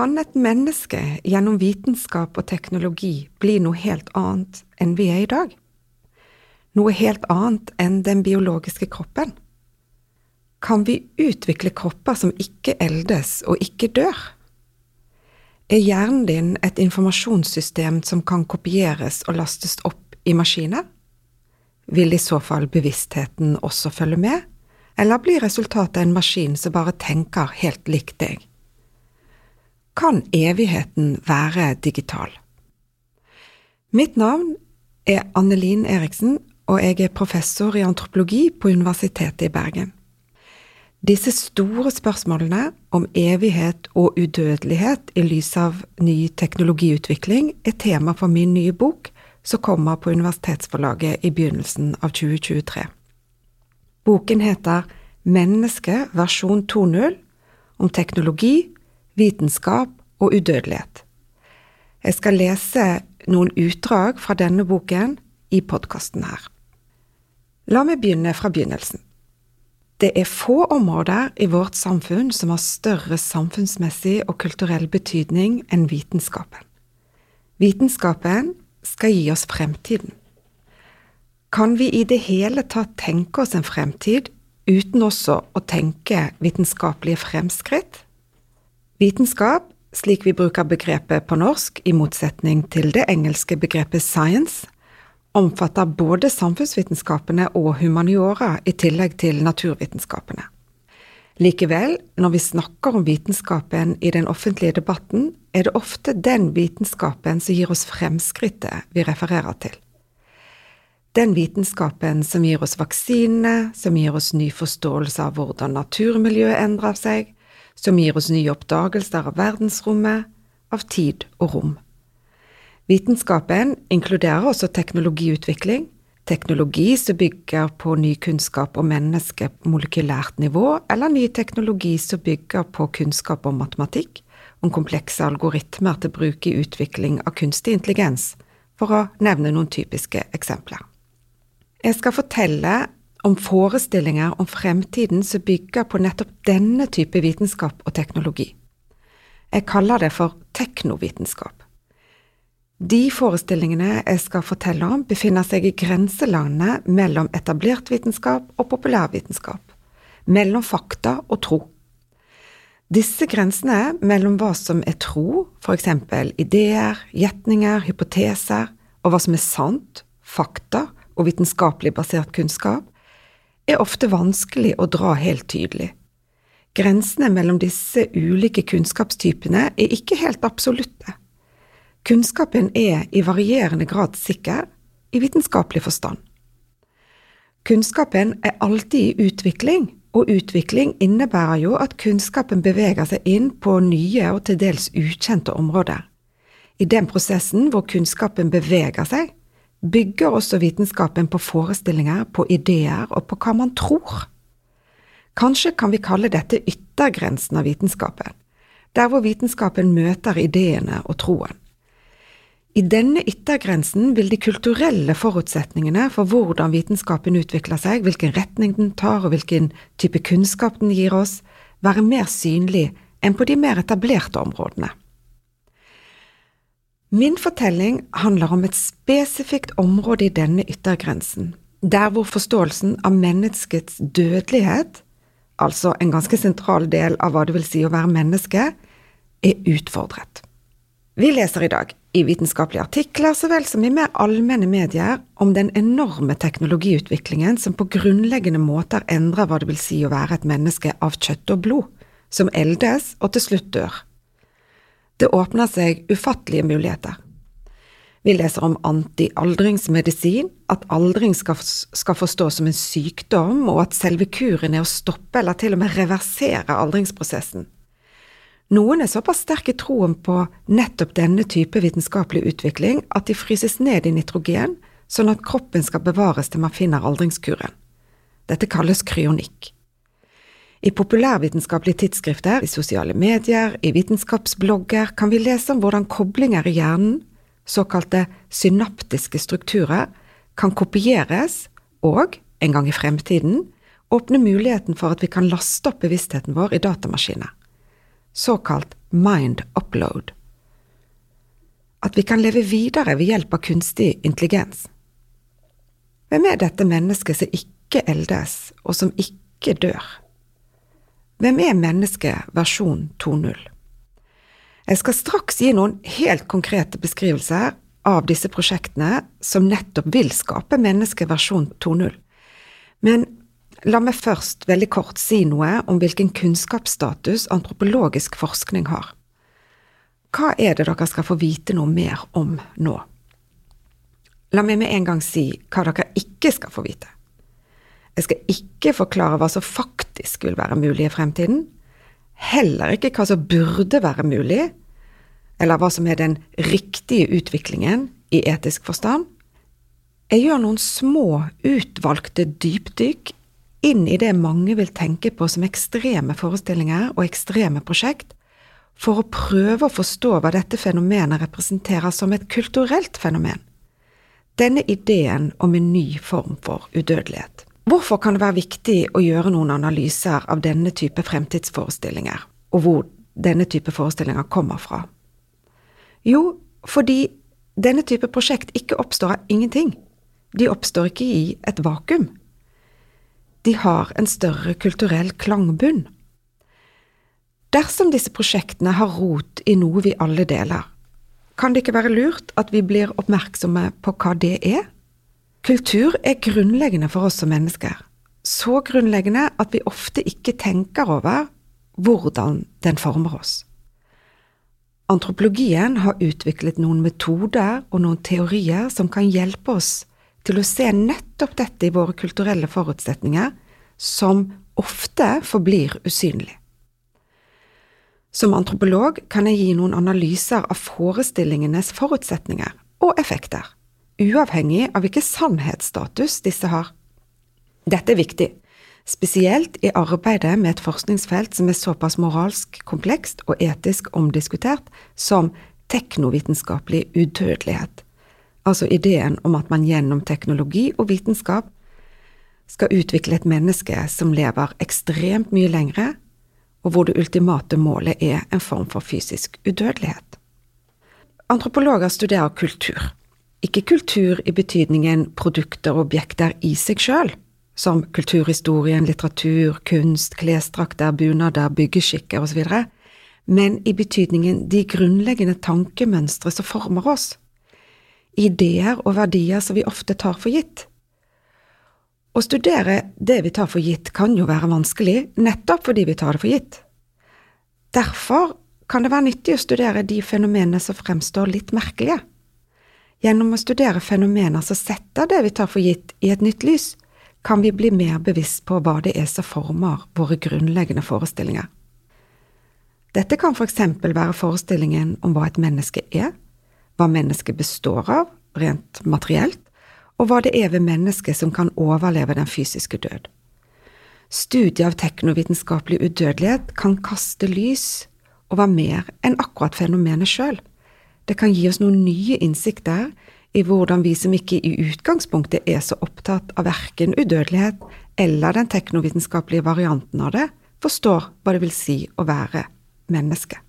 Kan et menneske gjennom vitenskap og teknologi bli noe helt annet enn vi er i dag? Noe helt annet enn den biologiske kroppen? Kan vi utvikle kropper som ikke eldes og ikke dør? Er hjernen din et informasjonssystem som kan kopieres og lastes opp i maskiner? Vil i så fall bevisstheten også følge med, eller blir resultatet en maskin som bare tenker helt likt deg? Kan evigheten være digital? Mitt navn er Annelin Eriksen, og jeg er professor i antropologi på Universitetet i Bergen. Disse store spørsmålene om evighet og udødelighet i lys av ny teknologiutvikling er tema for min nye bok, som kommer på universitetsforlaget i begynnelsen av 2023. Boken heter Menneske versjon 2.0 om teknologi, vitenskap og udødelighet. Jeg skal lese noen utdrag fra denne boken i podkasten her. La meg begynne fra begynnelsen. Det er få områder i vårt samfunn som har større samfunnsmessig og kulturell betydning enn vitenskapen. Vitenskapen skal gi oss fremtiden. Kan vi i det hele tatt tenke oss en fremtid uten også å tenke vitenskapelige fremskritt? Vitenskap, slik vi bruker begrepet på norsk, i motsetning til det engelske begrepet science, omfatter både samfunnsvitenskapene og humaniora i tillegg til naturvitenskapene. Likevel, når vi snakker om vitenskapen i den offentlige debatten, er det ofte den vitenskapen som gir oss fremskrittet vi refererer til. Den vitenskapen som gir oss vaksinene, som gir oss ny forståelse av hvordan naturmiljøet endrer seg, som gir oss nye oppdagelser av verdensrommet, av tid og rom. Vitenskapen inkluderer også teknologiutvikling, teknologi som bygger på ny kunnskap om mennesket på molekylært nivå, eller ny teknologi som bygger på kunnskap om matematikk, om komplekse algoritmer til bruk i utvikling av kunstig intelligens, for å nevne noen typiske eksempler. Jeg skal fortelle om forestillinger om fremtiden som bygger på nettopp denne type vitenskap og teknologi. Jeg kaller det for teknovitenskap. De forestillingene jeg skal fortelle om, befinner seg i grenselandet mellom etablert vitenskap og populærvitenskap, mellom fakta og tro. Disse grensene mellom hva som er tro, eksempel ideer, gjetninger, hypoteser, og hva som er sant, fakta og vitenskapelig basert kunnskap, er ofte vanskelig å dra helt tydelig. Grensene mellom disse ulike kunnskapstypene er ikke helt absolutte. Kunnskapen er i varierende grad sikker i vitenskapelig forstand. Kunnskapen er alltid i utvikling, og utvikling innebærer jo at kunnskapen beveger seg inn på nye og til dels ukjente områder. I den prosessen hvor kunnskapen beveger seg, bygger også vitenskapen på forestillinger, på ideer og på hva man tror. Kanskje kan vi kalle dette yttergrensen av vitenskapen, der hvor vitenskapen møter ideene og troen. I denne yttergrensen vil de kulturelle forutsetningene for hvordan vitenskapen utvikler seg, hvilken retning den tar og hvilken type kunnskap den gir oss, være mer synlig enn på de mer etablerte områdene. Min fortelling handler om et spesifikt område i denne yttergrensen, der hvor forståelsen av menneskets dødelighet, altså en ganske sentral del av hva det vil si å være menneske, er utfordret. Vi leser i dag i vitenskapelige artikler så vel som i mer allmenne medier om den enorme teknologiutviklingen som på grunnleggende måter endrer hva det vil si å være et menneske av kjøtt og blod, som eldes og til slutt dør. Det åpner seg ufattelige muligheter. Vi leser om antialdringsmedisin, at aldring skal, skal forstås som en sykdom, og at selve kuren er å stoppe eller til og med reversere aldringsprosessen. Noen er såpass sterke i troen på nettopp denne type vitenskapelig utvikling at de fryses ned i nitrogen, sånn at kroppen skal bevares til man finner aldringskuren. Dette kalles kryonikk. I populærvitenskapelige tidsskrifter, i sosiale medier, i vitenskapsblogger kan vi lese om hvordan koblinger i hjernen, såkalte synaptiske strukturer, kan kopieres og, en gang i fremtiden, åpne muligheten for at vi kan laste opp bevisstheten vår i datamaskiner. såkalt mind upload. At vi kan leve videre ved hjelp av kunstig intelligens. Hvem er dette mennesket som ikke eldes, og som ikke dør? Hvem er mennesket versjon 2.0? Jeg skal straks gi noen helt konkrete beskrivelser av disse prosjektene som nettopp vil skape mennesket versjon 2.0. Men la meg først veldig kort si noe om hvilken kunnskapsstatus antropologisk forskning har. Hva er det dere skal få vite noe mer om nå? La meg med en gang si hva dere ikke skal få vite. Jeg skal ikke forklare hva som faktisk vil være mulig i fremtiden, heller ikke hva som burde være mulig, eller hva som er den riktige utviklingen i etisk forstand. Jeg gjør noen små, utvalgte dypdykk inn i det mange vil tenke på som ekstreme forestillinger og ekstreme prosjekt, for å prøve å forstå hva dette fenomenet representerer som et kulturelt fenomen. Denne ideen om en ny form for udødelighet. Hvorfor kan det være viktig å gjøre noen analyser av denne type fremtidsforestillinger, og hvor denne type forestillinger kommer fra? Jo, fordi denne type prosjekt ikke oppstår av ingenting. De oppstår ikke i et vakuum. De har en større kulturell klangbunn. Dersom disse prosjektene har rot i noe vi alle deler, kan det ikke være lurt at vi blir oppmerksomme på hva det er? Kultur er grunnleggende for oss som mennesker, så grunnleggende at vi ofte ikke tenker over hvordan den former oss. Antropologien har utviklet noen metoder og noen teorier som kan hjelpe oss til å se nettopp dette i våre kulturelle forutsetninger, som ofte forblir usynlig. Som antropolog kan jeg gi noen analyser av forestillingenes forutsetninger og effekter, uavhengig av hvilken sannhetsstatus disse har. Dette er viktig, spesielt i arbeidet med et forskningsfelt som er såpass moralsk komplekst og etisk omdiskutert som teknovitenskapelig udødelighet, altså ideen om at man gjennom teknologi og vitenskap skal utvikle et menneske som lever ekstremt mye lengre, og hvor det ultimate målet er en form for fysisk udødelighet. Antropologer studerer kultur, ikke kultur i betydningen produkter og objekter i seg sjøl, som kulturhistorien, litteratur, kunst, klesdrakter, bunader, byggeskikker osv., men i betydningen de grunnleggende tankemønstre som former oss, ideer og verdier som vi ofte tar for gitt. Å studere det vi tar for gitt kan jo være vanskelig, nettopp fordi vi tar det for gitt. Derfor kan det være nyttig å studere de fenomenene som fremstår litt merkelige. Gjennom å studere fenomener som setter det vi tar for gitt, i et nytt lys, kan vi bli mer bevisst på hva det er som former våre grunnleggende forestillinger. Dette kan for eksempel være forestillingen om hva et menneske er, hva mennesket består av, rent materielt, og hva det er ved mennesket som kan overleve den fysiske død. Studiet av teknovitenskapelig udødelighet kan kaste lys over mer enn akkurat fenomenet sjøl. Det kan gi oss noen nye innsikter i hvordan vi som ikke i utgangspunktet er så opptatt av verken udødelighet eller den teknovitenskapelige varianten av det, forstår hva det vil si å være menneske.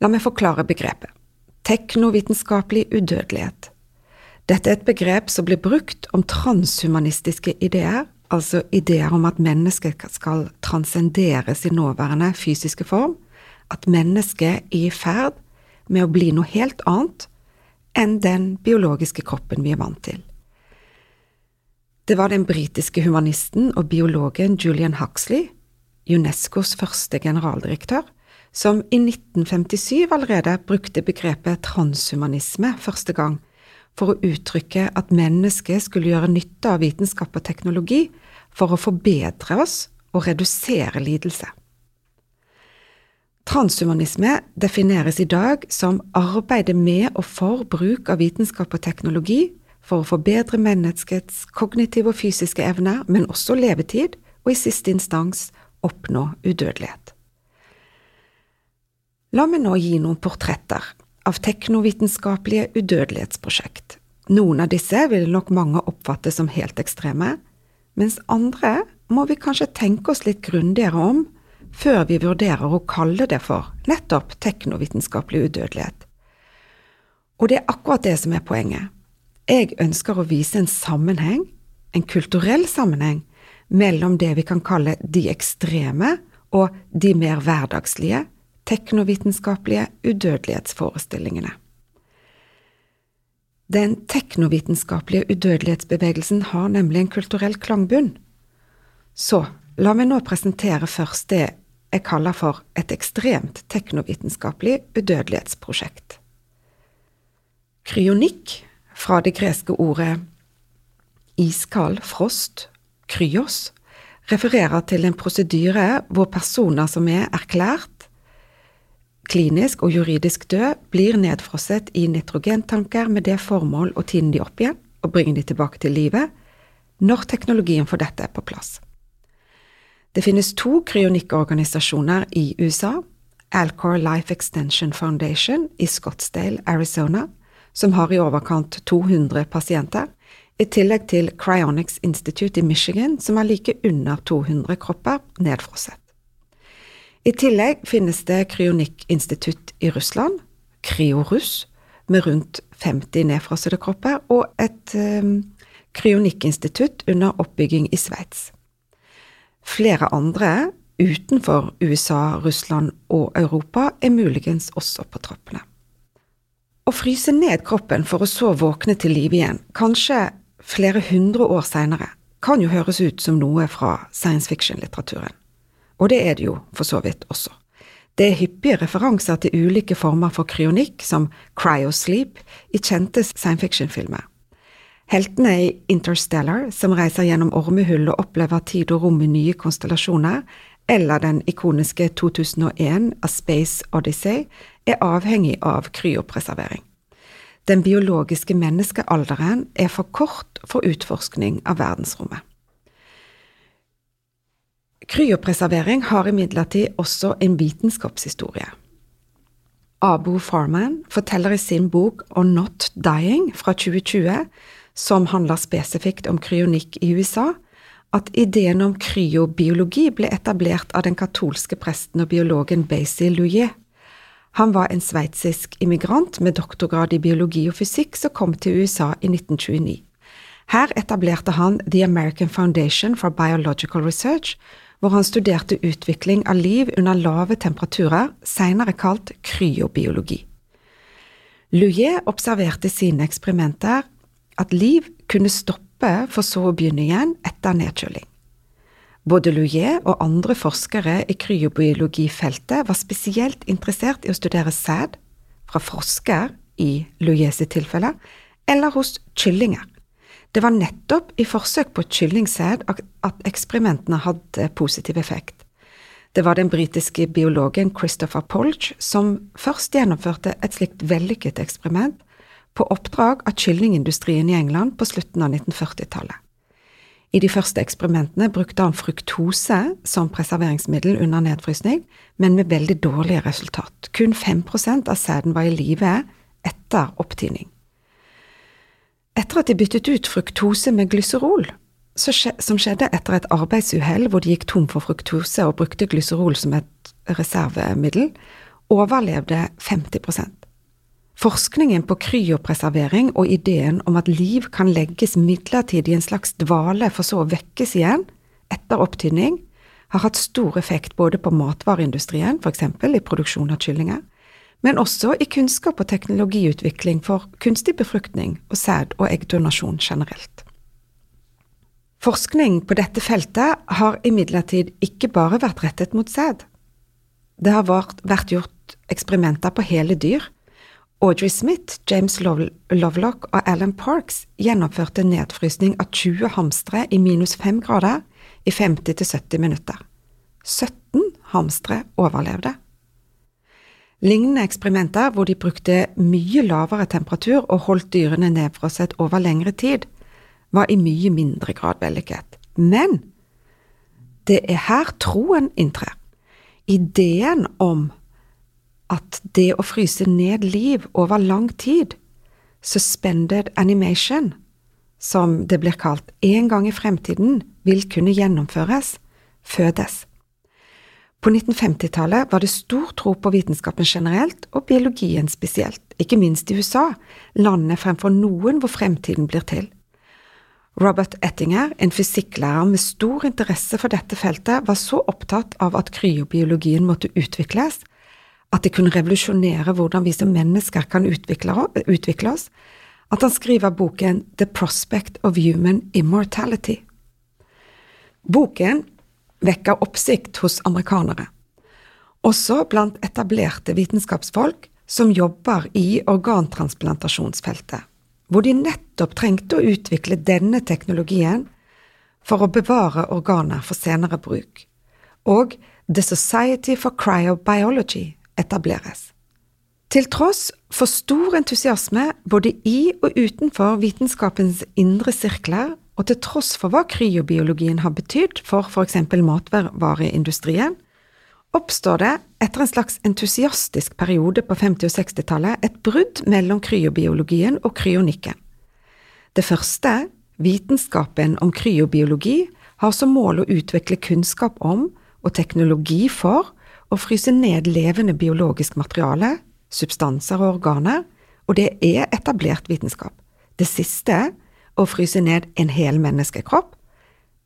La meg forklare begrepet. Teknovitenskapelig udødelighet. Dette er et begrep som blir brukt om transhumanistiske ideer, altså ideer om at mennesket skal transcendere sin nåværende fysiske form, at mennesket er i ferd med å bli noe helt annet enn den biologiske kroppen vi er vant til. Det var den britiske humanisten og biologen Julian Huxley, Unescos første generaldirektør, som i 1957 allerede brukte begrepet transhumanisme første gang for å uttrykke at mennesket skulle gjøre nytte av vitenskap og teknologi for å forbedre oss og redusere lidelse. Transhumanisme defineres i dag som arbeidet med og for bruk av vitenskap og teknologi for å forbedre menneskets kognitive og fysiske evner, men også levetid, og i siste instans oppnå udødelighet. La meg nå gi noen portretter av teknovitenskapelige udødelighetsprosjekt. Noen av disse vil nok mange oppfatte som helt ekstreme, mens andre må vi kanskje tenke oss litt grundigere om før vi vurderer å kalle det for nettopp teknovitenskapelig udødelighet. Og det er akkurat det som er poenget. Jeg ønsker å vise en sammenheng, en kulturell sammenheng, mellom det vi kan kalle de ekstreme og de mer hverdagslige, teknovitenskapelige udødelighetsforestillingene. Den teknovitenskapelige udødelighetsbevegelsen har nemlig en kulturell klangbunn. Så la meg nå presentere først det jeg kaller for et ekstremt teknovitenskapelig udødelighetsprosjekt. Kryonikk, fra det greske ordet iskald, frost, kryos, refererer til en prosedyre hvor personer som er erklært klinisk og juridisk død, blir nedfrosset i nitrogentanker med det formål å tine de opp igjen og bringe de tilbake til livet, når teknologien for dette er på plass. Det finnes to kryonikkorganisasjoner i USA, Alcor Life Extension Foundation i Scottsdale, Arizona, som har i overkant 200 pasienter, i tillegg til Cryonics Institute i Michigan, som har like under 200 kropper nedfrosset. I tillegg finnes det kryonikkinstitutt i Russland, Kriorus, med rundt 50 nedfrossede kropper, og et um, kryonikkinstitutt under oppbygging i Sveits. Flere andre utenfor USA, Russland og Europa er muligens også på trappene. Å fryse ned kroppen for å så våkne til live igjen, kanskje flere hundre år seinere, kan jo høres ut som noe fra science fiction-litteraturen. Og det er det jo for så vidt også. Det er hyppige referanser til ulike former for kryonikk, som cryosleep, i kjente science fiction-filmer. Heltene i Interstellar, som reiser gjennom ormehull og opplever tid og rom i nye konstellasjoner, eller den ikoniske 2001 A Space Odyssey, er avhengig av kryopreservering. Den biologiske menneskealderen er for kort for utforskning av verdensrommet. Kryopreservering har imidlertid også en vitenskapshistorie. Abu Farman forteller i sin bok On Not Dying fra 2020, som handler spesifikt om kryonikk i USA, at ideen om kryobiologi ble etablert av den katolske presten og biologen Basil Louier. Han var en sveitsisk immigrant med doktorgrad i biologi og fysikk som kom til USA i 1929. Her etablerte han The American Foundation for Biological Research, hvor han studerte utvikling av liv under lave temperaturer, senere kalt kryobiologi. Louier observerte sine eksperimenter at liv kunne stoppe for så å begynne igjen etter nedkjøling. Både Louier og andre forskere i kryobiologifeltet var spesielt interessert i å studere sæd, fra frosker i Louiers tilfelle, eller hos kyllinger. Det var nettopp i forsøk på kyllingsæd at eksperimentene hadde positiv effekt. Det var den britiske biologen Christopher Polch som først gjennomførte et slikt vellykket eksperiment på oppdrag av kyllingindustrien i England på slutten av 1940-tallet. I de første eksperimentene brukte han fruktose som preserveringsmiddel under nedfrysning, men med veldig dårlige resultat. Kun 5% av sæden var i live etter opptining. Etter at de byttet ut fruktose med glyserol, som skjedde etter et arbeidsuhell hvor de gikk tom for fruktose og brukte glyserol som et reservemiddel, overlevde 50 Forskningen på kryopreservering og ideen om at liv kan legges midlertidig i en slags dvale for så å vekkes igjen etter opptynning, har hatt stor effekt både på matvareindustrien, eksempel i produksjon av kyllinger, men også i kunnskap og teknologiutvikling for kunstig befruktning og sæd- og eggdonasjon generelt. Forskning på dette feltet har imidlertid ikke bare vært rettet mot sæd. Det har vært gjort eksperimenter på hele dyr. Audrey Smith, James Lovelock og Alan Parks gjennomførte nedfrysning av 20 hamstere i minus 5 grader i 50–70 minutter. 17 hamstere overlevde. Lignende eksperimenter hvor de brukte mye lavere temperatur og holdt dyrene nedfrosset over lengre tid, var i mye mindre grad vellykket. Men det er her troen inntrer. Ideen om at det å fryse ned liv over lang tid, suspended animation, som det blir kalt, en gang i fremtiden vil kunne gjennomføres, fødes. På 1950-tallet var det stor tro på vitenskapen generelt og biologien spesielt, ikke minst i USA, landet fremfor noen hvor fremtiden blir til. Robert Ettinger, en fysikklærer med stor interesse for dette feltet, var så opptatt av at kryobiologien måtte utvikles, at det kunne revolusjonere hvordan vi som mennesker kan utvikle, utvikle oss, at han skriver boken The Prospect of Human Immortality. Boken vekker oppsikt hos amerikanere, også blant etablerte vitenskapsfolk som jobber i organtransplantasjonsfeltet, hvor de nettopp trengte å utvikle denne teknologien for å bevare organer for senere bruk, og The Society for Cryobiology etableres. Til tross for stor entusiasme både i og utenfor vitenskapens indre sirkler, og til tross for hva kryobiologien har betydd for eksempel matvareindustrien, oppstår det, etter en slags entusiastisk periode på 50- og 60-tallet, et brudd mellom kryobiologien og kryonikken. Det første, vitenskapen om kryobiologi, har som mål å utvikle kunnskap om og teknologi for å fryse ned levende biologisk materiale, substanser og organer, og det er etablert vitenskap. Det siste, å fryse ned en hel menneskekropp,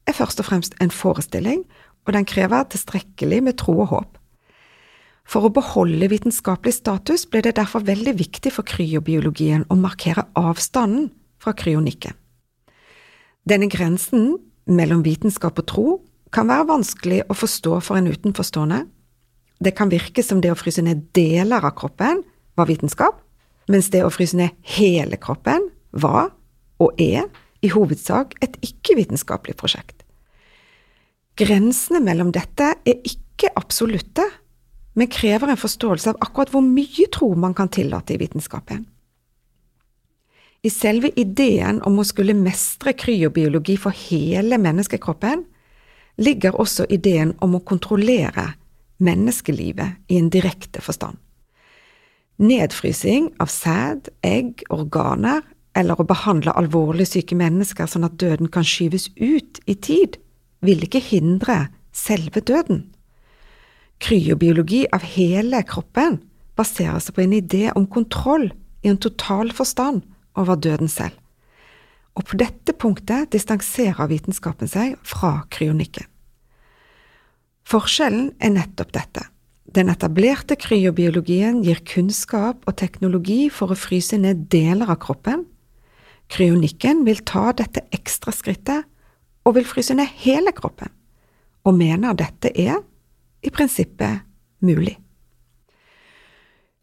er først og fremst en forestilling, og den krever tilstrekkelig med tro og håp. For å beholde vitenskapelig status ble det derfor veldig viktig for kryobiologien å markere avstanden fra kryonikken. Denne grensen mellom vitenskap og tro kan være vanskelig å forstå for en utenforstående, det kan virke som det å fryse ned deler av kroppen var vitenskap, mens det å fryse ned hele kroppen var, og er, i hovedsak et ikke-vitenskapelig prosjekt. Grensene mellom dette er ikke absolutte, men krever en forståelse av akkurat hvor mye tro man kan tillate i vitenskapen. I selve ideen om å skulle mestre kryobiologi for hele menneskekroppen ligger også ideen om å kontrollere menneskelivet i en direkte forstand. Nedfrysing av sæd, egg, organer, eller å behandle alvorlig syke mennesker sånn at døden kan skyves ut i tid, vil ikke hindre selve døden. Kryobiologi av hele kroppen baserer seg på en idé om kontroll i en total forstand over døden selv. Og på dette punktet distanserer vitenskapen seg fra kryonikken. Forskjellen er nettopp dette. Den etablerte kryobiologien gir kunnskap og teknologi for å fryse ned deler av kroppen. Kryonikken vil ta dette ekstra skrittet og vil fryse ned hele kroppen, og mener dette er, i prinsippet, mulig.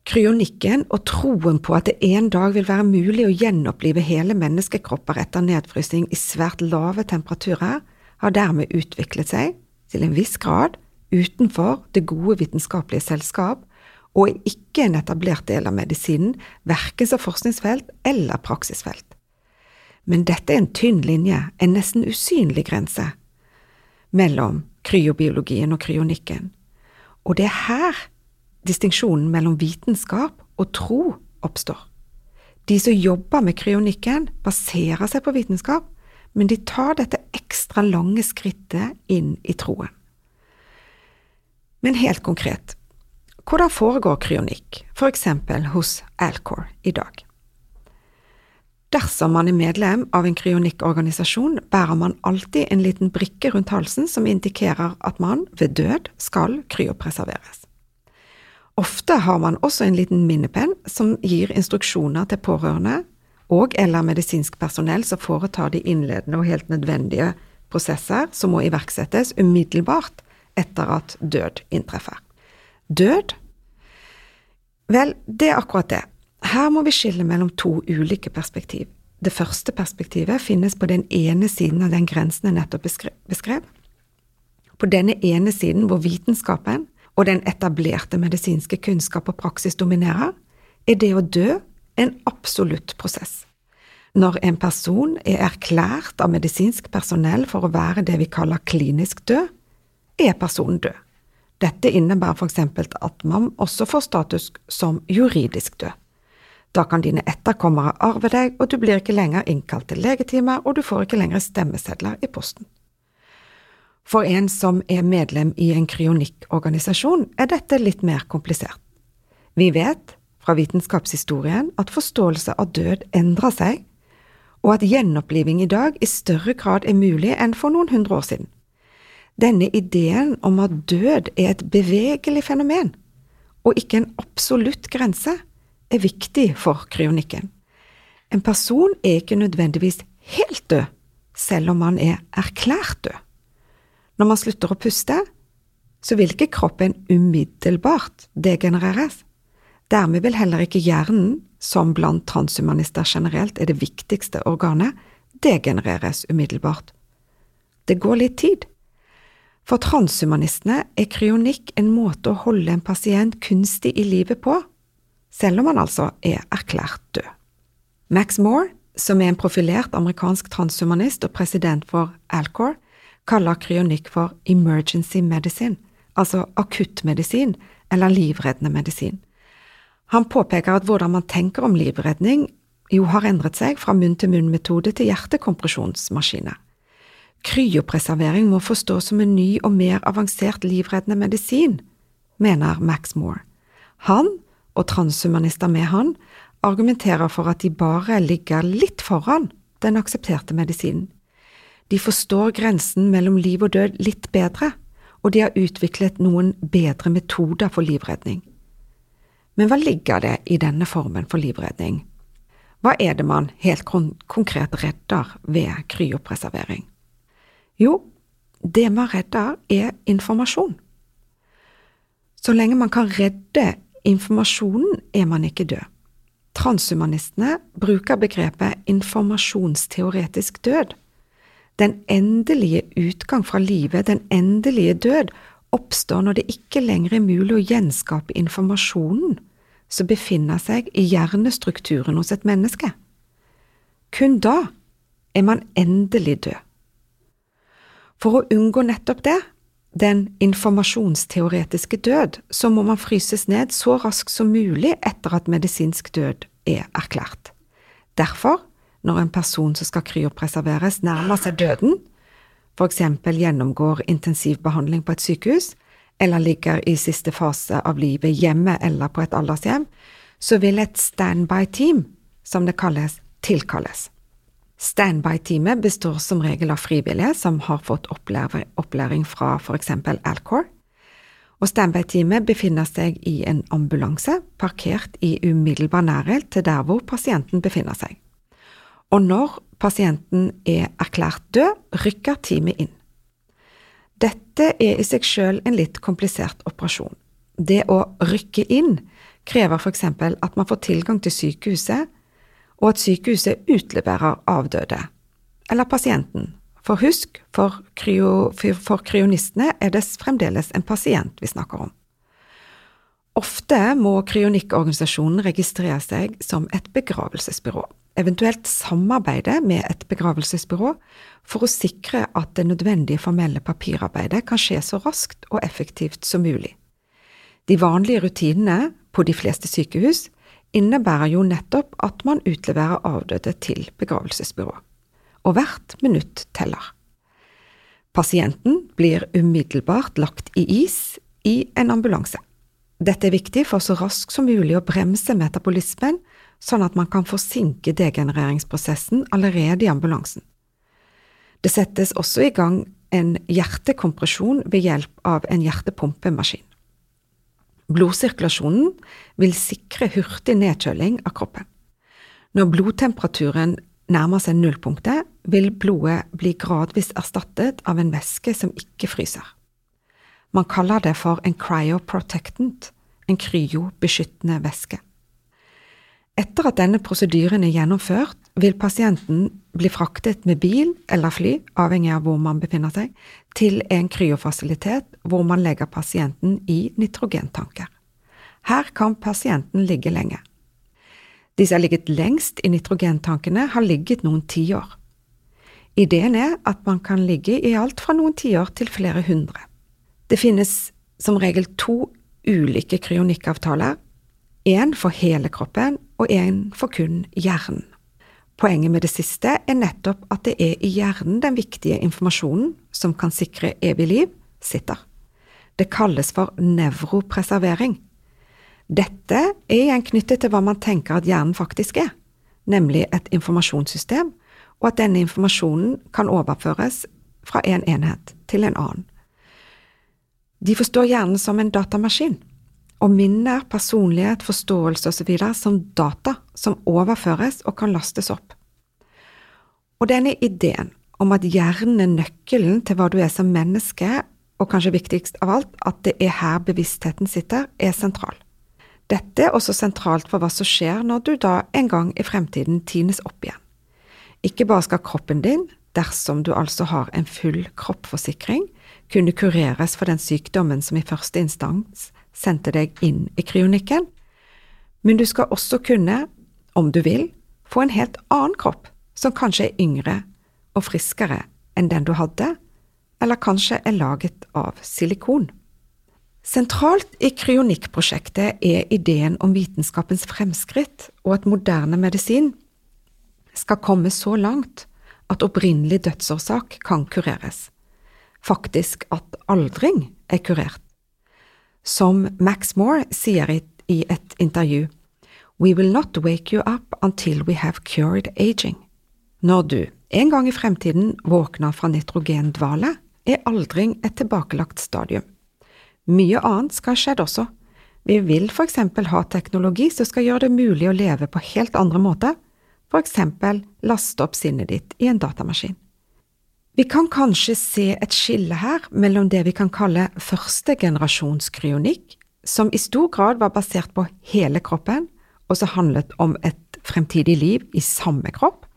Kryonikken og troen på at det en dag vil være mulig å gjenopplive hele menneskekropper etter nedfrysing i svært lave temperaturer, har dermed utviklet seg til en viss grad utenfor det gode vitenskapelige selskap, og er ikke en etablert del av medisinen, verken som forskningsfelt eller praksisfelt. Men dette er en tynn linje, en nesten usynlig grense, mellom kryobiologien og kryonikken, og det er her distinksjonen mellom vitenskap og tro oppstår. De som jobber med kryonikken, baserer seg på vitenskap, men de tar dette ekstra lange skrittet inn i troen. Men helt konkret, hvordan foregår kryonikk, for eksempel hos Alcor i dag? Dersom man er medlem av en kryonikkorganisasjon, bærer man alltid en liten brikke rundt halsen som indikerer at man ved død skal kryopreserveres. Ofte har man også en liten minnepenn som gir instruksjoner til pårørende og eller medisinsk personell som foretar de innledende og helt nødvendige prosesser som må iverksettes umiddelbart etter at død inntreffer. Død? Vel, det er akkurat det. Her må vi skille mellom to ulike perspektiv. Det første perspektivet finnes på den ene siden av den grensen jeg nettopp beskrev. På denne ene siden hvor vitenskapen og den etablerte medisinske kunnskap og praksis dominerer, er det å dø en absolutt prosess. Når en person er erklært av medisinsk personell for å være det vi kaller klinisk død, er personen død. Dette innebærer eksempel at man også får status som juridisk død. Da kan dine etterkommere arve deg, og du blir ikke lenger innkalt til legetime, og du får ikke lenger stemmesedler i posten. For en som er medlem i en kryonikkorganisasjon, er dette litt mer komplisert. Vi vet fra vitenskapshistorien at forståelse av død endrer seg, og at gjenoppliving i dag i større grad er mulig enn for noen hundre år siden. Denne ideen om at død er et bevegelig fenomen, og ikke en absolutt grense, er viktig for kryonikken. En person er ikke nødvendigvis helt død, selv om man er erklært død. Når man slutter å puste, så vil ikke kroppen umiddelbart degenereres. Dermed vil heller ikke hjernen, som blant transhumanister generelt er det viktigste organet, degenereres umiddelbart. Det går litt tid. For transhumanistene er kryonikk en måte å holde en pasient kunstig i livet på, selv om han altså er erklært død. Max Moore, som er en profilert amerikansk transhumanist og president for Alcor, kaller kryonikk for emergency medicine, altså akuttmedisin eller livreddende medisin. Han påpeker at hvordan man tenker om livredning, jo har endret seg fra munn-til-munn-metode til hjertekompresjonsmaskiner. Kryopreservering må forstås som en ny og mer avansert livreddende medisin, mener Max Moore. Han, og transhumanister med han, argumenterer for at de bare ligger litt foran den aksepterte medisinen. De forstår grensen mellom liv og død litt bedre, og de har utviklet noen bedre metoder for livredning. Men hva ligger det i denne formen for livredning? Hva er det man helt konkret redder ved kryopreservering? Jo, det man redder, er informasjon. Så lenge man kan redde informasjonen, er man ikke død. Transhumanistene bruker begrepet informasjonsteoretisk død den endelige utgang fra livet, den endelige død, oppstår når det ikke lenger er mulig å gjenskape informasjonen som befinner seg i hjernestrukturen hos et menneske. Kun da er man endelig død. For å unngå nettopp det, den informasjonsteoretiske død, så må man fryses ned så raskt som mulig etter at medisinsk død er erklært. Derfor når en person som skal kryopreserveres, nærmer seg døden, for eksempel gjennomgår intensivbehandling på et sykehus, eller ligger i siste fase av livet hjemme eller på et aldershjem, så vil et standby-team, som det kalles, tilkalles. Standby-teamet består som regel av frivillige som har fått opplæring fra eksempel Alcor, og standby-teamet befinner seg i en ambulanse parkert i umiddelbar nærhet til der hvor pasienten befinner seg og når pasienten er erklært død, rykker teamet inn. Dette er i seg selv en litt komplisert operasjon. Det å rykke inn krever eksempel at man får tilgang til sykehuset, og at sykehuset utleverer avdøde, eller pasienten. For husk, for, kryo, for kryonistene er det fremdeles en pasient vi snakker om. Ofte må kryonikkorganisasjonen registrere seg som et begravelsesbyrå eventuelt samarbeide med et begravelsesbyrå for å sikre at det nødvendige formelle papirarbeidet kan skje så raskt og effektivt som mulig. De vanlige rutinene på de fleste sykehus innebærer jo nettopp at man utleverer avdøde til begravelsesbyrå, og hvert minutt teller. Pasienten blir umiddelbart lagt i is i en ambulanse. Dette er viktig for så raskt som mulig å bremse metabolismen sånn at man kan forsinke degenereringsprosessen allerede i ambulansen. Det settes også i gang en hjertekompresjon ved hjelp av en hjertepumpemaskin. Blodsirkulasjonen vil sikre hurtig nedkjøling av kroppen. Når blodtemperaturen nærmer seg nullpunktet, vil blodet bli gradvis erstattet av en væske som ikke fryser. Man kaller det for en cryoprotectant, en kryobeskyttende væske. Etter at denne prosedyren er gjennomført, vil pasienten bli fraktet med bil eller fly, avhengig av hvor man befinner seg, til en kryofasilitet hvor man legger pasienten i nitrogentanker. Her kan pasienten ligge lenge. De som har ligget lengst i nitrogentankene, har ligget noen tiår. Ideen er at man kan ligge i alt fra noen tiår til flere hundre. Det finnes som regel to ulike kryonikkavtaler, én for hele kroppen og én for kun hjernen. Poenget med det siste er nettopp at det er i hjernen den viktige informasjonen som kan sikre evig liv, sitter. Det kalles for nevropreservering. Dette er igjen knyttet til hva man tenker at hjernen faktisk er, nemlig et informasjonssystem, og at denne informasjonen kan overføres fra en enhet til en annen. De forstår hjernen som en datamaskin, og minner, personlighet, forståelse osv. som data som overføres og kan lastes opp. Og denne ideen om at hjernen er nøkkelen til hva du er som menneske, og kanskje viktigst av alt, at det er her bevisstheten sitter, er sentral. Dette er også sentralt for hva som skjer når du da en gang i fremtiden tines opp igjen. Ikke bare skal kroppen din, dersom du altså har en full kroppforsikring, kunne kureres for den sykdommen som i første instans sendte deg inn i kryonikken, men du skal også kunne, om du vil, få en helt annen kropp, som kanskje er yngre og friskere enn den du hadde, eller kanskje er laget av silikon. Sentralt i kryonikkprosjektet er ideen om vitenskapens fremskritt og at moderne medisin skal komme så langt at opprinnelig dødsårsak kan kureres. Faktisk at aldring er kurert. Som Max Moore sier i et intervju, We will not wake you up until we have cured aging. Når du en gang i fremtiden våkner fra nitrogendvale, er aldring et tilbakelagt stadium. Mye annet skal ha skjedd også. Vi vil for eksempel ha teknologi som skal gjøre det mulig å leve på helt andre måter, for eksempel laste opp sinnet ditt i en datamaskin. Vi kan kanskje se et skille her mellom det vi kan kalle første generasjons kryonikk, som i stor grad var basert på hele kroppen, og som handlet om et fremtidig liv i samme kropp,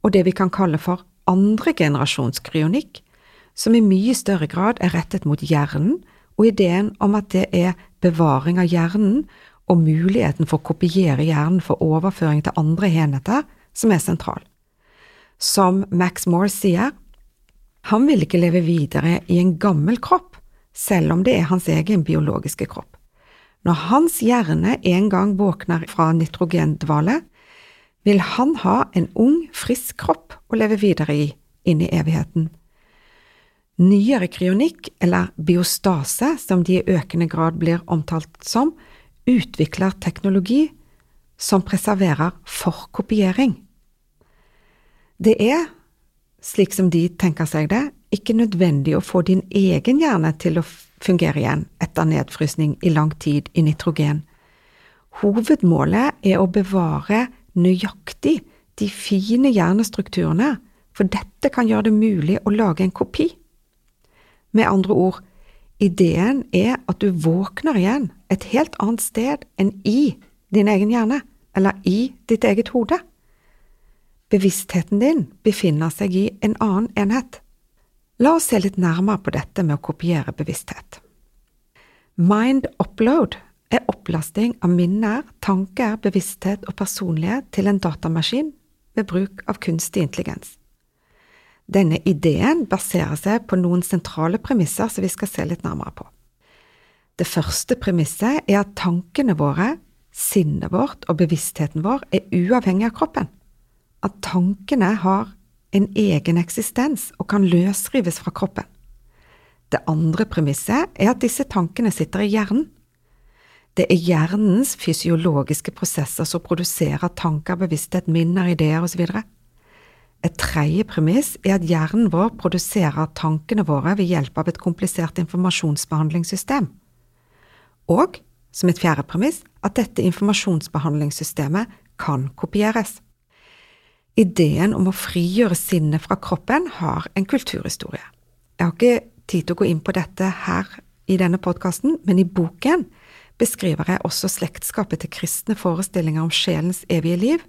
og det vi kan kalle for andre generasjons kryonikk, som i mye større grad er rettet mot hjernen, og ideen om at det er bevaring av hjernen og muligheten for å kopiere hjernen for overføring til andre enheter som er sentral. Som Max Moore sier, han vil ikke leve videre i en gammel kropp, selv om det er hans egen biologiske kropp. Når hans hjerne en gang våkner fra nitrogendvale, vil han ha en ung, frisk kropp å leve videre i inn i evigheten. Nyere kryonikk, eller biostase som de i økende grad blir omtalt som, utvikler teknologi som preserverer for kopiering. Det er, slik som de tenker seg det, ikke nødvendig å få din egen hjerne til å fungere igjen etter nedfrysning i lang tid i nitrogen. Hovedmålet er å bevare nøyaktig de fine hjernestrukturene, for dette kan gjøre det mulig å lage en kopi. Med andre ord, ideen er at du våkner igjen et helt annet sted enn i din egen hjerne, eller i ditt eget hode. Bevisstheten din befinner seg i en annen enhet. La oss se litt nærmere på dette med å kopiere bevissthet. Mind upload er opplasting av minner, tanker, bevissthet og personlighet til en datamaskin ved bruk av kunstig intelligens. Denne ideen baserer seg på noen sentrale premisser som vi skal se litt nærmere på. Det første premisset er at tankene våre, sinnet vårt og bevisstheten vår er uavhengig av kroppen. At tankene har en egen eksistens og kan løsrives fra kroppen. Det andre premisset er at disse tankene sitter i hjernen. Det er hjernens fysiologiske prosesser som produserer tanker, bevissthet, minner, ideer osv. Et tredje premiss er at hjernen vår produserer tankene våre ved hjelp av et komplisert informasjonsbehandlingssystem og, som et fjerde premiss, at dette informasjonsbehandlingssystemet kan kopieres. Ideen om å frigjøre sinnet fra kroppen har en kulturhistorie. Jeg har ikke tid til å gå inn på dette her i denne podkasten, men i boken beskriver jeg også slektskapet til kristne forestillinger om sjelens evige liv,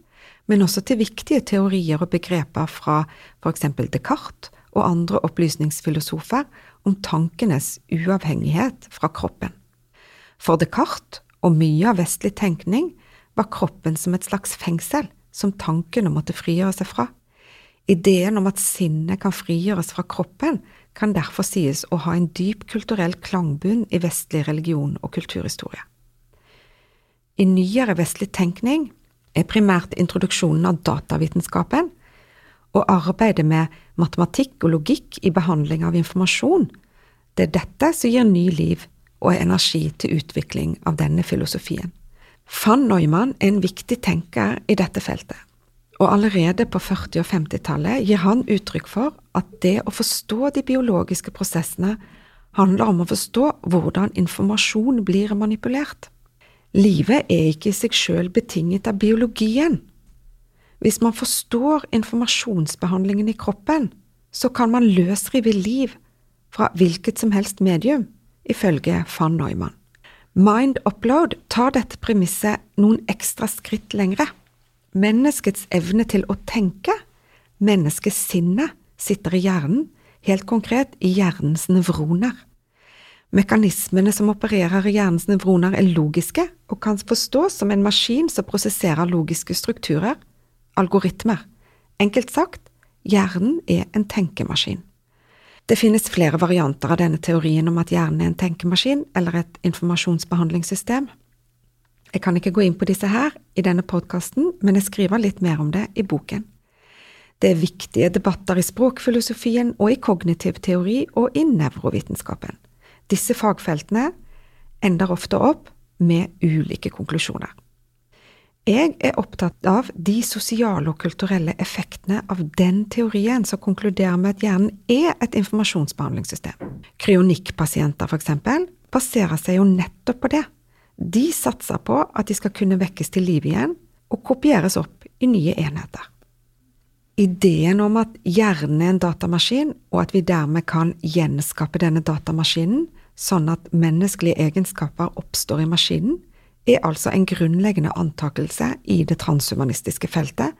men også til viktige teorier og begreper fra eksempel Descartes og andre opplysningsfilosofer om tankenes uavhengighet fra kroppen. For Descartes og mye av vestlig tenkning var kroppen som et slags fengsel som tankene måtte frigjøre seg fra. Ideen om at sinnet kan frigjøres fra kroppen, kan derfor sies å ha en dyp kulturell klangbunn i vestlig religion og kulturhistorie. I nyere vestlig tenkning er primært introduksjonen av datavitenskapen og arbeidet med matematikk og logikk i behandling av informasjon, det er dette som gir ny liv og energi til utvikling av denne filosofien. Van Neumann er en viktig tenker i dette feltet, og allerede på 40- og 50-tallet gir han uttrykk for at det å forstå de biologiske prosessene handler om å forstå hvordan informasjon blir manipulert. Livet er ikke i seg selv betinget av biologien. Hvis man forstår informasjonsbehandlingen i kroppen, så kan man løsrive liv fra hvilket som helst medium, ifølge van Neumann. Mind Upload tar dette premisset noen ekstra skritt lengre. Menneskets evne til å tenke, menneskesinnet, sitter i hjernen, helt konkret i hjernens nevroner. Mekanismene som opererer i hjernens nevroner er logiske og kan forstås som en maskin som prosesserer logiske strukturer, algoritmer. Enkelt sagt, hjernen er en tenkemaskin. Det finnes flere varianter av denne teorien om at hjernen er en tenkemaskin eller et informasjonsbehandlingssystem. Jeg kan ikke gå inn på disse her i denne podkasten, men jeg skriver litt mer om det i boken. Det er viktige debatter i språkfilosofien og i kognitiv teori og i nevrovitenskapen. Disse fagfeltene ender ofte opp med ulike konklusjoner. Jeg er opptatt av de sosiale og kulturelle effektene av den teorien som konkluderer med at hjernen er et informasjonsbehandlingssystem. Kryonikkpasienter, eksempel, baserer seg jo nettopp på det. De satser på at de skal kunne vekkes til liv igjen og kopieres opp i nye enheter. Ideen om at hjernen er en datamaskin, og at vi dermed kan gjenskape denne datamaskinen, sånn at menneskelige egenskaper oppstår i maskinen, er altså en grunnleggende antakelse i det transhumanistiske feltet,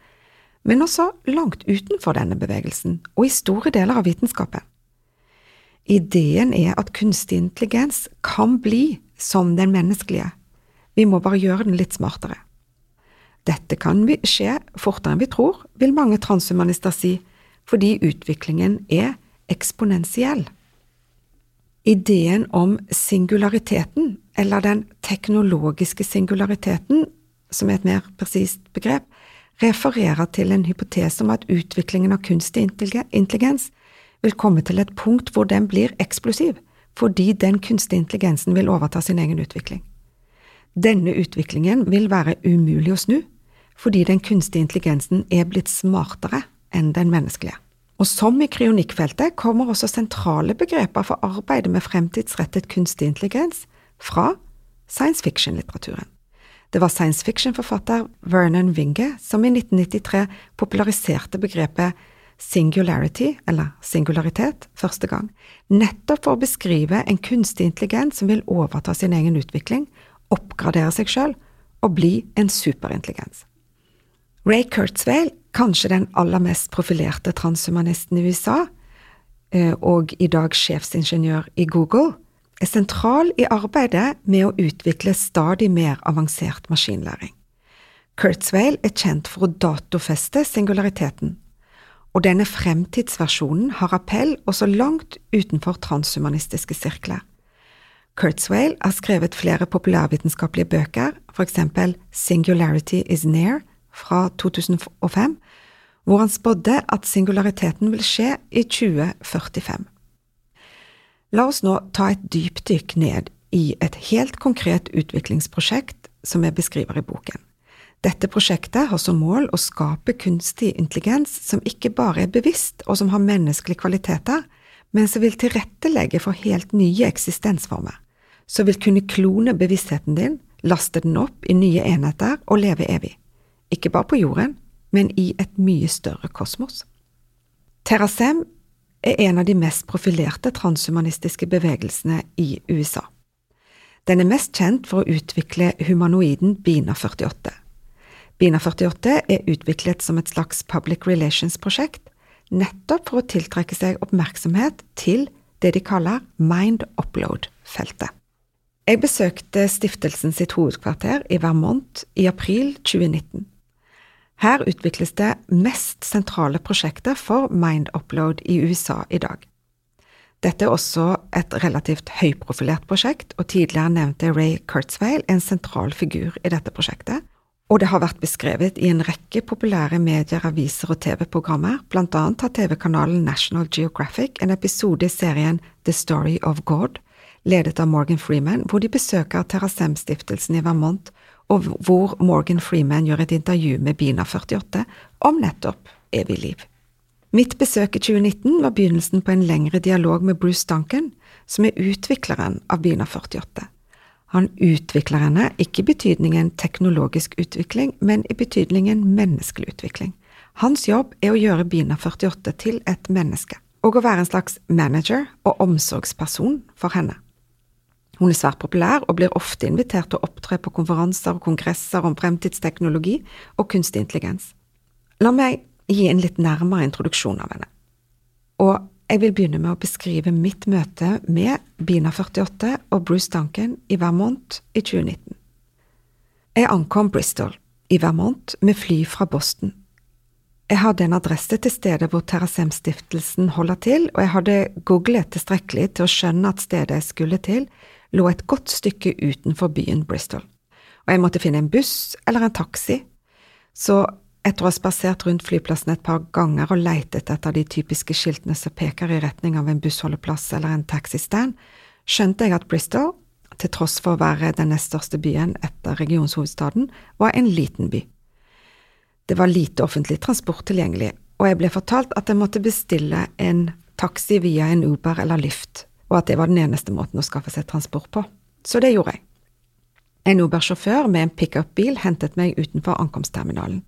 men også langt utenfor denne bevegelsen og i store deler av vitenskapen. Ideen er at kunstig intelligens kan bli som den menneskelige, vi må bare gjøre den litt smartere. Dette kan skje fortere enn vi tror, vil mange transhumanister si, fordi utviklingen er eksponentiell. Ideen om singulariteten, eller den teknologiske singulariteten, som er et mer presist begrep, refererer til en hypotese om at utviklingen av kunstig intelligens vil komme til et punkt hvor den blir eksplosiv, fordi den kunstige intelligensen vil overta sin egen utvikling. Denne utviklingen vil være umulig å snu, fordi den kunstige intelligensen er blitt smartere enn den menneskelige. Og som i kryonikkfeltet kommer også sentrale begreper for arbeidet med fremtidsrettet kunstig intelligens fra science fiction-litteraturen. Det var science fiction-forfatter Vernon Winge som i 1993 populariserte begrepet singularity, eller singularitet, første gang, nettopp for å beskrive en kunstig intelligens som vil overta sin egen utvikling, oppgradere seg sjøl og bli en superintelligens. Ray Kurzweil kanskje den aller mest profilerte transhumanisten i USA, eh, og i dag sjefsingeniør i Google, er sentral i arbeidet med å utvikle stadig mer avansert maskinlæring. Kurzweil er kjent for å datofeste singulariteten, og denne fremtidsversjonen har appell også langt utenfor transhumanistiske sirkler. Kurzweil har skrevet flere populærvitenskapelige bøker, eksempel Singularity is Near, fra 2005, hvor han spådde at singulariteten vil skje i 2045. La oss nå ta et dypdykk ned i et helt konkret utviklingsprosjekt som jeg beskriver i boken. Dette prosjektet har som mål å skape kunstig intelligens som ikke bare er bevisst og som har menneskelige kvaliteter, men som vil tilrettelegge for helt nye eksistensformer, som vil kunne klone bevisstheten din, laste den opp i nye enheter og leve evig ikke bare på jorden, men i et mye større kosmos. Terrasem er en av de mest profilerte transhumanistiske bevegelsene i USA. Den er mest kjent for å utvikle humanoiden Bina 48. Bina 48 er utviklet som et slags public relations-prosjekt, nettopp for å tiltrekke seg oppmerksomhet til det de kaller mind upload-feltet. Jeg besøkte stiftelsen sitt hovedkvarter i Vermont i april 2019. Her utvikles det mest sentrale prosjektet for Mind Upload i USA i dag. Dette er også et relativt høyprofilert prosjekt, og tidligere nevnte Ray Kurzweil en sentral figur i dette prosjektet, og det har vært beskrevet i en rekke populære medier, aviser og TV-programmer, blant annet har TV-kanalen National Geographic en episode i serien The Story of God, ledet av Morgan Freeman, hvor de besøker Terrasem-stiftelsen i Vermont, og hvor Morgan Freeman gjør et intervju med Bina 48 om nettopp evig liv. Mitt besøk i 2019 var begynnelsen på en lengre dialog med Bruce Duncan, som er utvikleren av Bina 48. Han utvikler henne ikke i betydningen teknologisk utvikling, men i betydningen menneskelig utvikling. Hans jobb er å gjøre Bina 48 til et menneske, og å være en slags manager og omsorgsperson for henne. Hun er svært populær og blir ofte invitert til å opptre på konferanser og kongresser om fremtidsteknologi og kunstig intelligens. La meg gi en litt nærmere introduksjon av henne. Og jeg vil begynne med å beskrive mitt møte med Bina48 og Bruce Duncan i Vermont i 2019. Jeg ankom Bristol i Vermont med fly fra Boston. Jeg hadde en adresse til stedet hvor Terrasem-stiftelsen holder til, og jeg hadde googlet tilstrekkelig til å skjønne at stedet jeg skulle til, lå et godt stykke utenfor byen Bristol, og jeg måtte finne en buss eller en taxi, så etter å ha spasert rundt flyplassen et par ganger og leitet etter de typiske skiltene som peker i retning av en bussholdeplass eller en taxistand, skjønte jeg at Bristol, til tross for å være den nest største byen etter regionshovedstaden, var en liten by. Det var lite offentlig transport tilgjengelig, og jeg ble fortalt at jeg måtte bestille en taxi via en Uber eller Lyft, og at det var den eneste måten å skaffe seg transport på. Så det gjorde jeg. En Uber-sjåfør med en pickupbil hentet meg utenfor ankomstterminalen.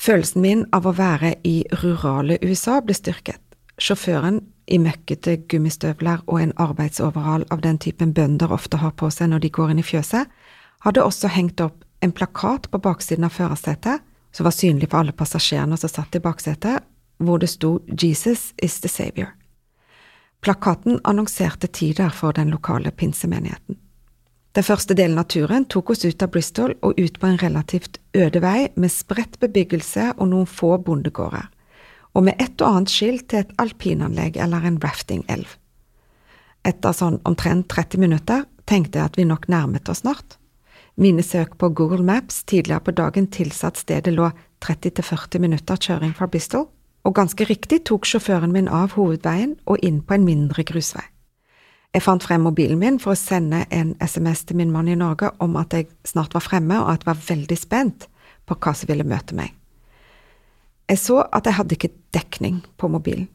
Følelsen min av å være i rurale USA ble styrket. Sjåføren, i møkkete gummistøvler og en arbeidsoverall av den typen bønder ofte har på seg når de går inn i fjøset, hadde også hengt opp en plakat på baksiden av førersetet, som var synlig for alle passasjerene som satt i baksetet, hvor det sto Jesus is the savior. Plakaten annonserte tider for den lokale pinsemenigheten. Den første delen av turen tok oss ut av Bristol og ut på en relativt øde vei med spredt bebyggelse og noen få bondegårder, og med et og annet skilt til et alpinanlegg eller en rafting-elv. Etter sånn omtrent 30 minutter tenkte jeg at vi nok nærmet oss snart. Mine søk på Google Maps tidligere på dagen tilsa at stedet lå 30–40 minutter kjøring fra Bristol, og ganske riktig tok sjåføren min av hovedveien og inn på en mindre grusvei. Jeg fant frem mobilen min for å sende en SMS til min mann i Norge om at jeg snart var fremme, og at jeg var veldig spent på hva som ville møte meg. Jeg så at jeg hadde ikke dekning på mobilen.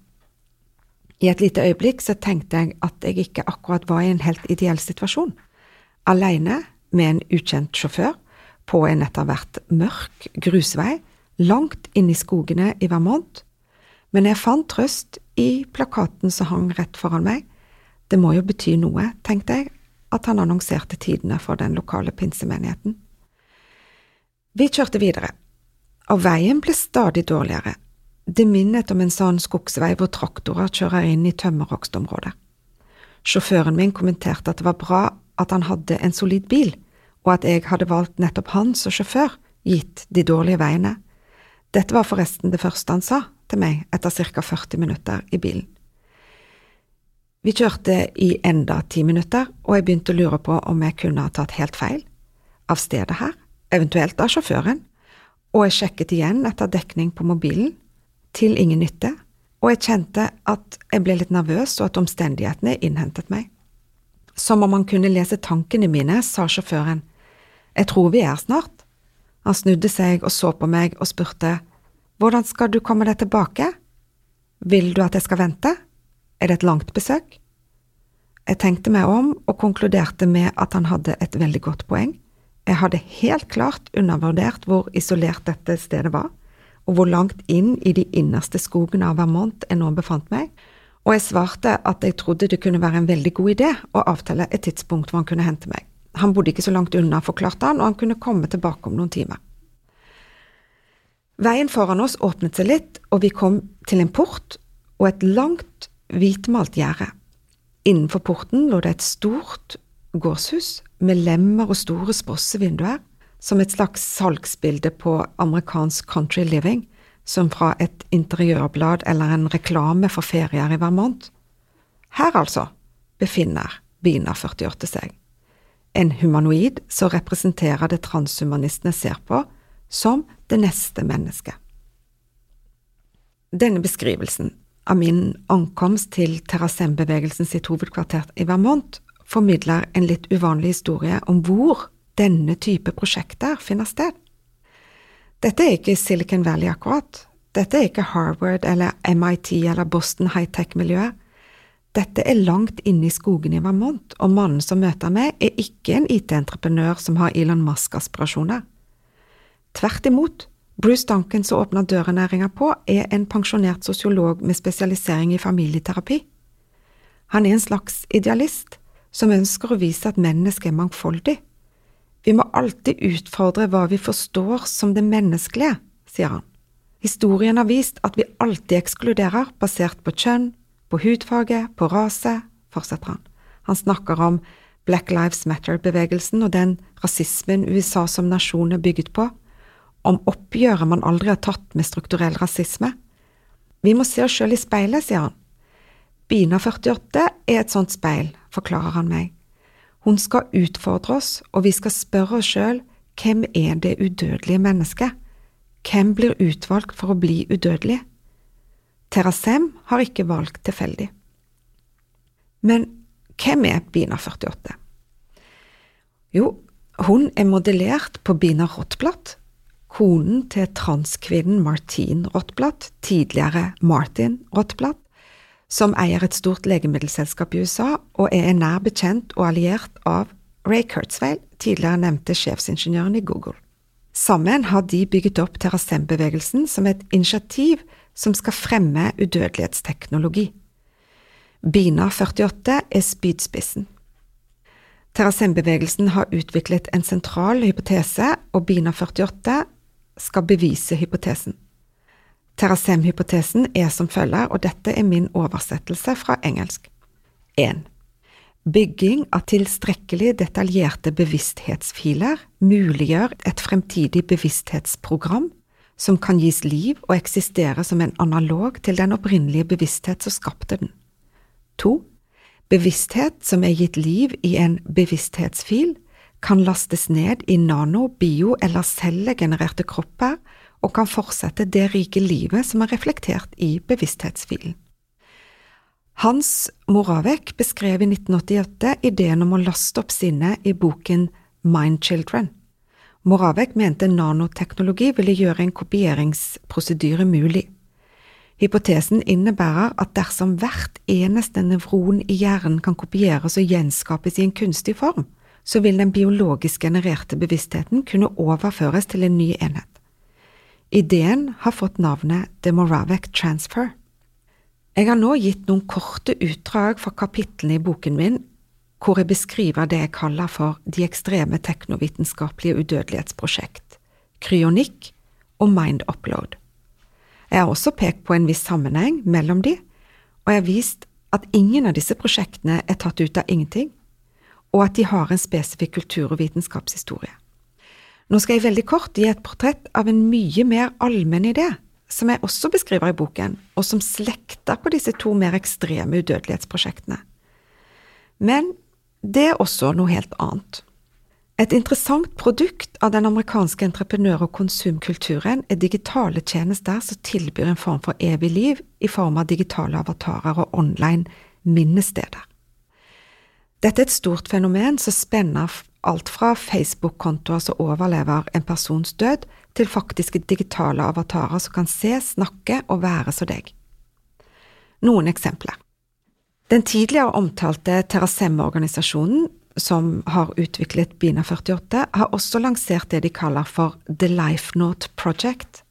I et lite øyeblikk så tenkte jeg at jeg ikke akkurat var i en helt ideell situasjon. Alene med en ukjent sjåfør på en etter hvert mørk grusvei langt inn i skogene i Vermont, men jeg fant trøst i plakaten som hang rett foran meg, det må jo bety noe, tenkte jeg, at han annonserte tidene for den lokale pinsemenigheten. Vi kjørte videre, og veien ble stadig dårligere. Det minnet om en sånn skogsvei hvor traktorer kjører inn i tømmerhogstområdet. Sjåføren min kommenterte at det var bra at han hadde en solid bil, og at jeg hadde valgt nettopp han som sjåfør, gitt de dårlige veiene. Dette var forresten det første han sa til meg etter ca 40 minutter i bilen. Vi kjørte i enda ti minutter, og jeg begynte å lure på om jeg kunne ha tatt helt feil, av stedet her, eventuelt av sjåføren, og jeg sjekket igjen etter dekning på mobilen, til ingen nytte, og jeg kjente at jeg ble litt nervøs og at omstendighetene innhentet meg. Som om han kunne lese tankene mine, sa sjåføren, jeg tror vi er snart. Han snudde seg og så på meg og spurte, hvordan skal du komme deg tilbake? Vil du at jeg skal vente? Er det et langt besøk? Jeg tenkte meg om og konkluderte med at han hadde et veldig godt poeng. Jeg hadde helt klart undervurdert hvor isolert dette stedet var, og hvor langt inn i de innerste skogene av Vermont jeg nå befant meg, og jeg svarte at jeg trodde det kunne være en veldig god idé å avtale et tidspunkt hvor han kunne hente meg. Han bodde ikke så langt unna, forklarte han, og han kunne komme tilbake om noen timer. Veien foran oss åpnet seg litt, og vi kom til en port og et langt hvitmalt gjerde. Innenfor porten lå det et stort gårdshus med lemmer og store sprossevinduer, som et slags salgsbilde på amerikansk country living, som fra et interiørblad eller en reklame for ferier i Vermont. Her, altså, befinner Bina 48 seg. en humanoid, som representerer det transhumanistene ser på som det neste mennesket. Denne beskrivelsen av min ankomst til Terrasem-bevegelsen sitt hovedkvarter i Vermont formidler en litt uvanlig historie om hvor denne type prosjekter finner sted. Dette er ikke Silicon Valley akkurat, dette er ikke Harvard eller MIT eller Boston high-tech-miljøet. Dette er langt inne i skogen i Vermont, og mannen som møter meg, er ikke en IT-entreprenør som har Elon Musk-aspirasjoner. Tvert imot, Bruce Duncan som åpna dørenæringa på, er en pensjonert sosiolog med spesialisering i familieterapi. Han er en slags idealist som ønsker å vise at mennesket er mangfoldig. Vi må alltid utfordre hva vi forstår som det menneskelige, sier han. Historien har vist at vi alltid ekskluderer basert på kjønn, på hudfarge, på rase, fortsetter han. Han snakker om Black Lives Matter-bevegelsen og den rasismen USA som nasjon er bygget på, om oppgjøret man aldri har tatt med strukturell rasisme. Vi må se oss sjøl i speilet, sier han. Bina 48 er et sånt speil, forklarer han meg. Hun skal utfordre oss, og vi skal spørre oss sjøl hvem er det udødelige mennesket? Hvem blir utvalgt for å bli udødelig? Terasem har ikke valgt tilfeldig. Men hvem er Bina 48? Jo, hun er modellert på Bina Rottblatt, konen til transkvinnen Martine Rottblatt, tidligere Martin Rottblatt, som eier et stort legemiddelselskap i USA og er nær bekjent og alliert av Ray Kurzweil, tidligere nevnte sjefsingeniøren i Google. Sammen har de bygget opp Terrasem-bevegelsen som et initiativ som skal fremme udødelighetsteknologi. Bina 48 er spydspissen. Terrasem-bevegelsen har utviklet en sentral hypotese, og Bina 48 skal bevise hypotesen. Terrasem-hypotesen er som følger, og dette er min oversettelse fra engelsk. 1. Bygging av tilstrekkelig detaljerte bevissthetsfiler muliggjør et fremtidig bevissthetsprogram som kan gis liv og eksistere som en analog til den opprinnelige bevissthet som skapte den. 2. Bevissthet som er gitt liv i en bevissthetsfil, kan lastes ned i nano-, bio- eller cellegenererte kropper og kan fortsette det rike livet som er reflektert i bevissthetsfilen. Hans Moravec beskrev i 1988 ideen om å laste opp sinnet i boken Mind Children. Moravec mente nanoteknologi ville gjøre en kopieringsprosedyre mulig. Hypotesen innebærer at dersom hvert eneste nevron i hjernen kan kopieres og gjenskapes i en kunstig form, så vil den biologisk genererte bevisstheten kunne overføres til en ny enhet. Ideen har fått navnet The Moravec Transfer. Jeg har nå gitt noen korte utdrag fra kapitlene i boken min hvor jeg beskriver det jeg kaller for de ekstreme teknovitenskapelige udødelighetsprosjekt, kryonikk og mind upload. Jeg har også pekt på en viss sammenheng mellom de, og jeg har vist at ingen av disse prosjektene er tatt ut av ingenting, og at de har en spesifikk kultur- og vitenskapshistorie. Nå skal jeg veldig kort gi et portrett av en mye mer allmenn idé, som jeg også beskriver i boken, og som slekter på disse to mer ekstreme udødelighetsprosjektene. Men det er også noe helt annet. Et interessant produkt av den amerikanske entreprenør- og konsumkulturen er digitale tjenester som tilbyr en form for evig liv i form av digitale avatarer og online minnesteder. Dette er et stort fenomen som spenner alt fra Facebook-kontoer som overlever en persons død, til faktiske digitale avatarer som kan se, snakke og være som deg. Noen eksempler. Den tidligere omtalte Terrasemme-organisasjonen, som har utviklet Bina 48, har også lansert det de kaller for The Lifenote Project.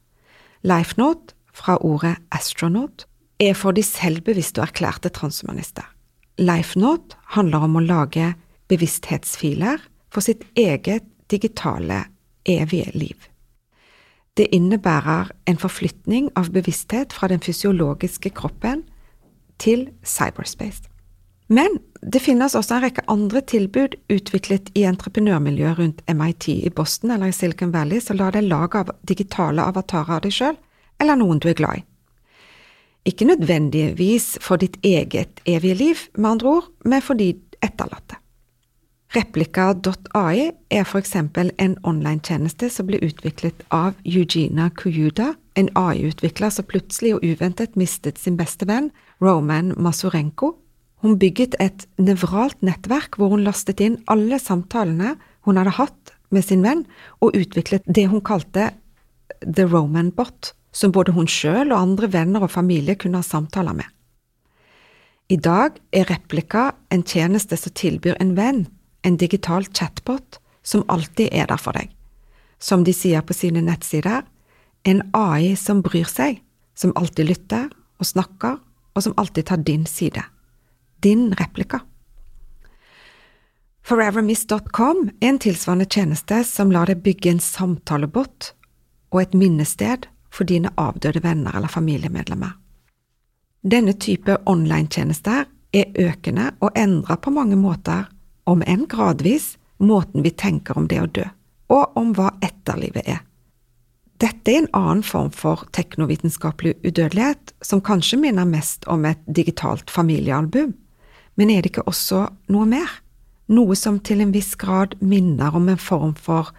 Lifenote, fra ordet astronaut, er for de selvbevisste og erklærte transhumanister. Lifenote handler om å lage bevissthetsfiler for sitt eget digitale, evige liv. Det innebærer en forflytning av bevissthet fra den fysiologiske kroppen til cyberspace. Men det finnes også en rekke andre tilbud utviklet i entreprenørmiljøet rundt MIT i Boston eller i Silicon Valley så la deg lage av digitale avatarer av deg sjøl, eller noen du er glad i. Ikke nødvendigvis for ditt eget evige liv, med andre ord, men for de etterlatte. Replika.ai er for eksempel en online-tjeneste som ble utviklet av Eugenia Kuyuda, en AI-utvikler som plutselig og uventet mistet sin beste venn, Roman Masurenko. Hun bygget et nevralt nettverk hvor hun lastet inn alle samtalene hun hadde hatt med sin venn, og utviklet det hun kalte The Roman Bot, som både hun sjøl og andre venner og familie kunne ha samtaler med. I dag er Replika en tjeneste som tilbyr en venn en digital chatbot som alltid er der for deg. Som de sier på sine nettsider, en AI som bryr seg, som alltid lytter og snakker, og som alltid tar din side. Din replika. Forevermiss.com er en tilsvarende tjeneste som lar deg bygge en samtalebot og et minnested for dine avdøde venner eller familiemedlemmer. Denne type online-tjenester er økende og endrer på mange måter om enn gradvis, måten vi tenker om det å dø, og om hva etterlivet er. Dette er en annen form for teknovitenskapelig udødelighet, som kanskje minner mest om et digitalt familiealbum, men er det ikke også noe mer? Noe som til en viss grad minner om en form for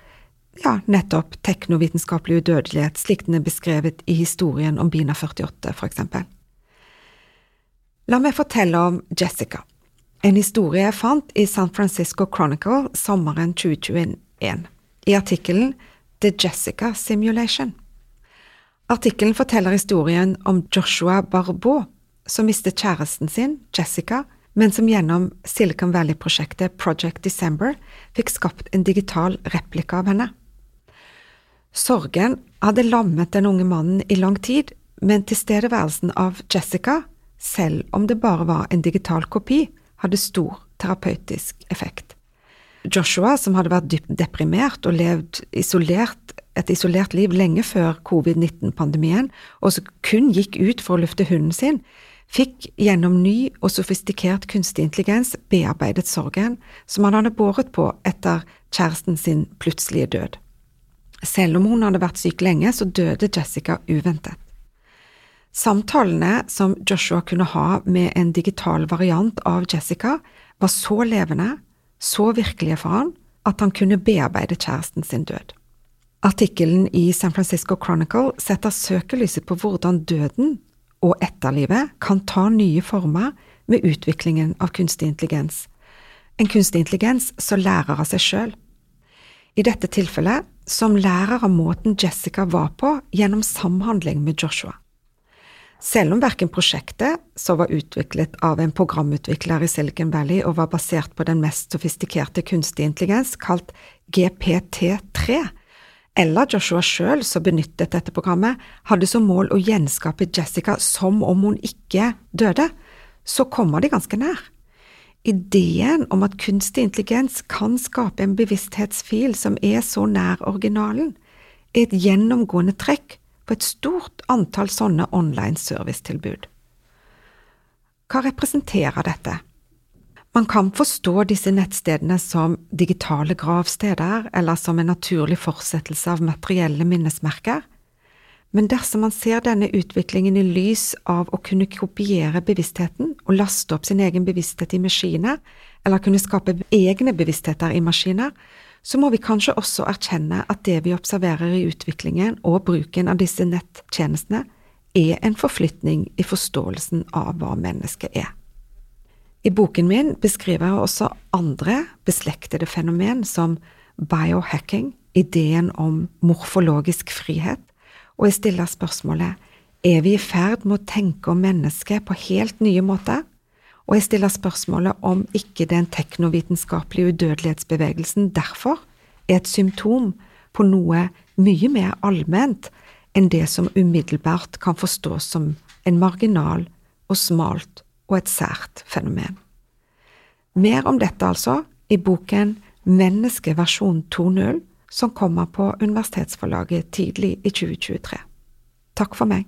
ja, nettopp teknovitenskapelig udødelighet, slik den er beskrevet i historien om Bina 48, for eksempel. La meg fortelle om Jessica. En historie jeg fant i San Francisco Chronicle sommeren 2021, i artikkelen The Jessica Simulation. Artikkelen forteller historien om Joshua Barbeau, som mistet kjæresten sin, Jessica, men som gjennom Silicon Valley-prosjektet Project December fikk skapt en digital replika av henne. Sorgen hadde lammet den unge mannen i lang tid, men tilstedeværelsen av Jessica, selv om det bare var en digital kopi, hadde stor terapeutisk effekt. Joshua, som hadde vært dypt deprimert og levd isolert, et isolert liv lenge før covid-19-pandemien, og som kun gikk ut for å lufte hunden sin, fikk gjennom ny og sofistikert kunstig intelligens bearbeidet sorgen som han hadde båret på etter kjæresten sin plutselige død. Selv om hun hadde vært syk lenge, så døde Jessica uventet. Samtalene som Joshua kunne ha med en digital variant av Jessica, var så levende, så virkelige for han, at han kunne bearbeide kjæresten sin død. Artikkelen i San Francisco Chronicle setter søkelyset på hvordan døden og etterlivet kan ta nye former med utviklingen av kunstig intelligens, en kunstig intelligens som lærer av seg sjøl. I dette tilfellet som lærer av måten Jessica var på gjennom samhandling med Joshua. Selv om verken prosjektet, som var utviklet av en programutvikler i Silicon Valley og var basert på den mest sofistikerte kunstig intelligens, kalt GPT3, eller Joshua sjøl som benyttet dette programmet, hadde som mål å gjenskape Jessica som om hun ikke døde, så kommer de ganske nær. Ideen om at kunstig intelligens kan skape en bevissthetsfil som er så nær originalen, er et gjennomgående trekk på et stort antall sånne online servicetilbud. Hva representerer dette? Man kan forstå disse nettstedene som digitale gravsteder eller som en naturlig fortsettelse av materielle minnesmerker, men dersom man ser denne utviklingen i lys av å kunne kopiere bevisstheten og laste opp sin egen bevissthet i maskiner, eller kunne skape egne bevisstheter i maskiner, så må vi kanskje også erkjenne at det vi observerer i utviklingen og bruken av disse nettjenestene, er en forflytning i forståelsen av hva mennesket er. I boken min beskriver jeg også andre beslektede fenomen som biohacking, ideen om morfologisk frihet, og jeg stiller spørsmålet er vi i ferd med å tenke om mennesket på helt nye måter? og jeg stiller spørsmålet om ikke den teknovitenskapelige udødelighetsbevegelsen derfor er et symptom på noe mye mer allment enn det som umiddelbart kan forstås som en marginal og smalt og et sært fenomen. Mer om dette altså i boken Menneske versjon 2.0, som kommer på Universitetsforlaget tidlig i 2023. Takk for meg.